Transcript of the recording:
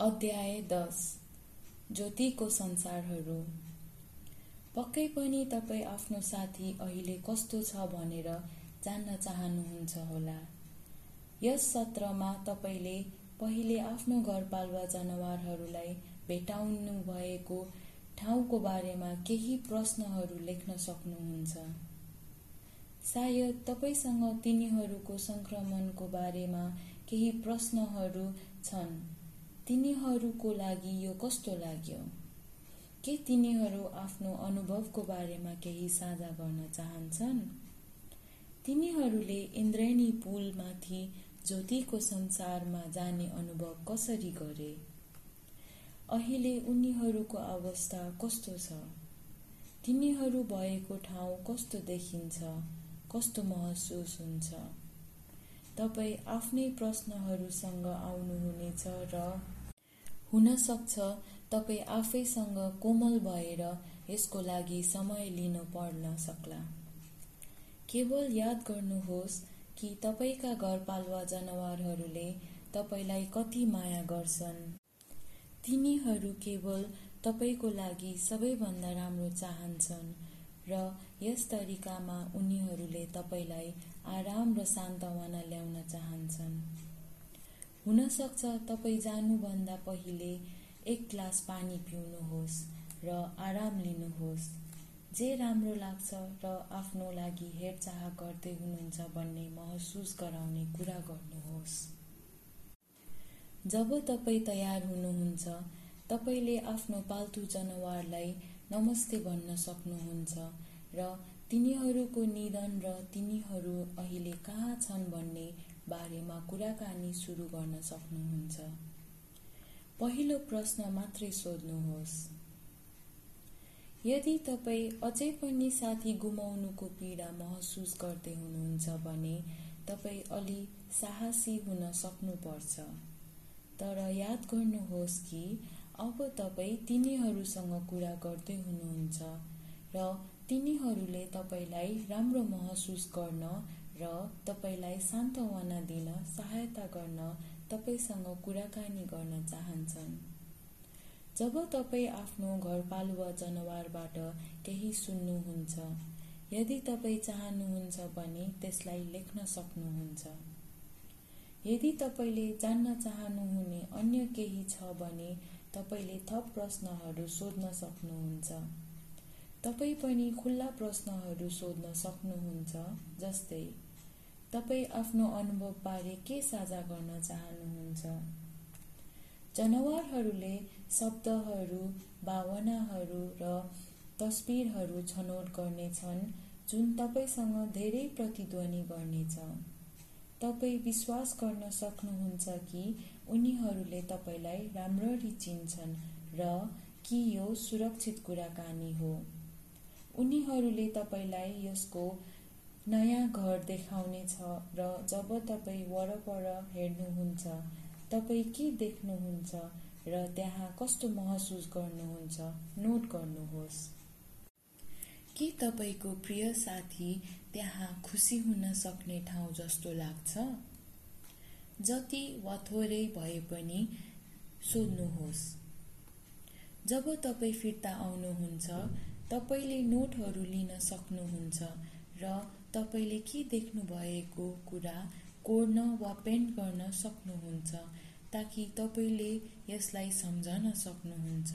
अध्याय दस ज्योतिको संसारहरू। पक्कै पनि तपाईँ आफ्नो साथी अहिले कस्तो छ भनेर जान्न चाहनुहुन्छ होला। यस सत्रमा तपाईँले पहिले आफ्नो घरपालुवा जनावरहरूलाई भेटाउनु भएको ठाउँको बारेमा केही प्रश्नहरू लेख्न सक्नुहुन्छ। सायद तपाईँसँग तिनीहरूको सङ्क्रमणको बारेमा केही प्रश्नहरू छन्। तिनीहरूको लागि यो कस्तो लाग्यो? के तिनीहरू आफ्नो अनुभवको बारेमा केही साझा गर्न चाहन्छन्? तिनीहरूले इन्द्रेणी पुलमाथि ज्योतिको संसारमा जाने अनुभव कसरी गरे? अहिले उनीहरूको अवस्था कस्तो छ? तिनीहरू भएको ठाउँ कस्तो देखिन्छ कस्तो महसुस हुन्छ? तपाईँ आफ्नै प्रश्नहरूसँग आउनुहुनेछ र हुन सक्छ तपाईँ आफैसँग कोमल भएर यसको लागि समय लिन पर्न सक्ला। केवल याद गर्नुहोस् कि तपाईँका घरपालुवा जनावरहरूले तपाईँलाई कति माया गर्छन्। तिनीहरू केवल तपाईँको लागि सबैभन्दा राम्रो चाहन्छन् र यस तरिकामा उनीहरूले तपाईँलाई आराम र सान्तवना ल्याउन चाहन्छन्। हुन सक्छ तपाईँ जानुभन्दा पहिले एक ग्लास पानी पिउनुहोस् र आराम लिनुहोस्। जे राम्रो लाग्छ र आफ्नो लागि हेरचाह गर्दै हुनुहुन्छ भन्ने महसुस गराउने कुरा गर्नुहोस्। जब तपाईँ तयार हुनुहुन्छ तपाईँले आफ्नो पाल्तु जनावरलाई नमस्ते भन्न सक्नुहुन्छ र तिनीहरूको निधन र तिनीहरू अहिले कहाँ छन् भन्ने बारेमा कुराकानी सुरु गर्न सक्नुहुन्छ। पहिलो प्रश्न मात्रै सोध्नुहोस्। यदि तपाईँ अझै पनि साथी गुमाउनुको पीडा महसुस गर्दै हुनुहुन्छ भने तपाईँ अलि साहसी हुन सक्नुपर्छ। तर याद गर्नुहोस् कि अब तपाईँ तिनीहरूसँग कुरा गर्दै हुनुहुन्छ र तिनीहरूले तपाईँलाई राम्रो महसुस गर्न र तपाईँलाई सान्त्वना दिन सहायता गर्न तपाईँसँग कुराकानी गर्न चाहन्छन्। जब तपाईँ आफ्नो घरपालुवा जनावरबाट केही सुन्नुहुन्छ यदि तपाईँ चाहनुहुन्छ भने त्यसलाई लेख्न सक्नुहुन्छ। यदि तपाईँले जान्न चाहनुहुने अन्य केही छ भने तपाईँले थप प्रश्नहरू सोध्न सक्नुहुन्छ। तपाईँ पनि खुल्ला प्रश्नहरू सोध्न सक्नुहुन्छ जस्तै तपाईँ आफ्नो अनुभवबारे के साझा गर्न चाहनुहुन्छ? जनावरहरूले शब्दहरू भावनाहरू र तस्बिरहरू छनौट गर्नेछन् जुन तपाईँसँग धेरै प्रतिध्वनि गर्नेछ। तपाईँ विश्वास गर्न सक्नुहुन्छ कि उनीहरूले तपाईँलाई राम्ररी चिन्छन् र कि यो सुरक्षित कुराकानी हो। उनीहरूले तपाईँलाई यसको नयाँ घर देखाउनेछ र जब तपाईँ वरपर हेर्नुहुन्छ तपाईँ के देख्नुहुन्छ र त्यहाँ कस्तो महसुस गर्नुहुन्छ नोट गर्नुहोस्। के तपाईँको प्रिय साथी त्यहाँ खुसी हुन सक्ने ठाउँ जस्तो लाग्छ? जति वा थोरै भए पनि सोध्नुहोस्। जब तपाईँ फिर्ता आउनुहुन्छ तपाईँले नोटहरू लिन सक्नुहुन्छ र तपाईँले के देख्नु भएको कुरा कोर्न वा पेन्ट गर्न सक्नुहुन्छ ताकि तपाईँले यसलाई सम्झन सक्नुहुन्छ?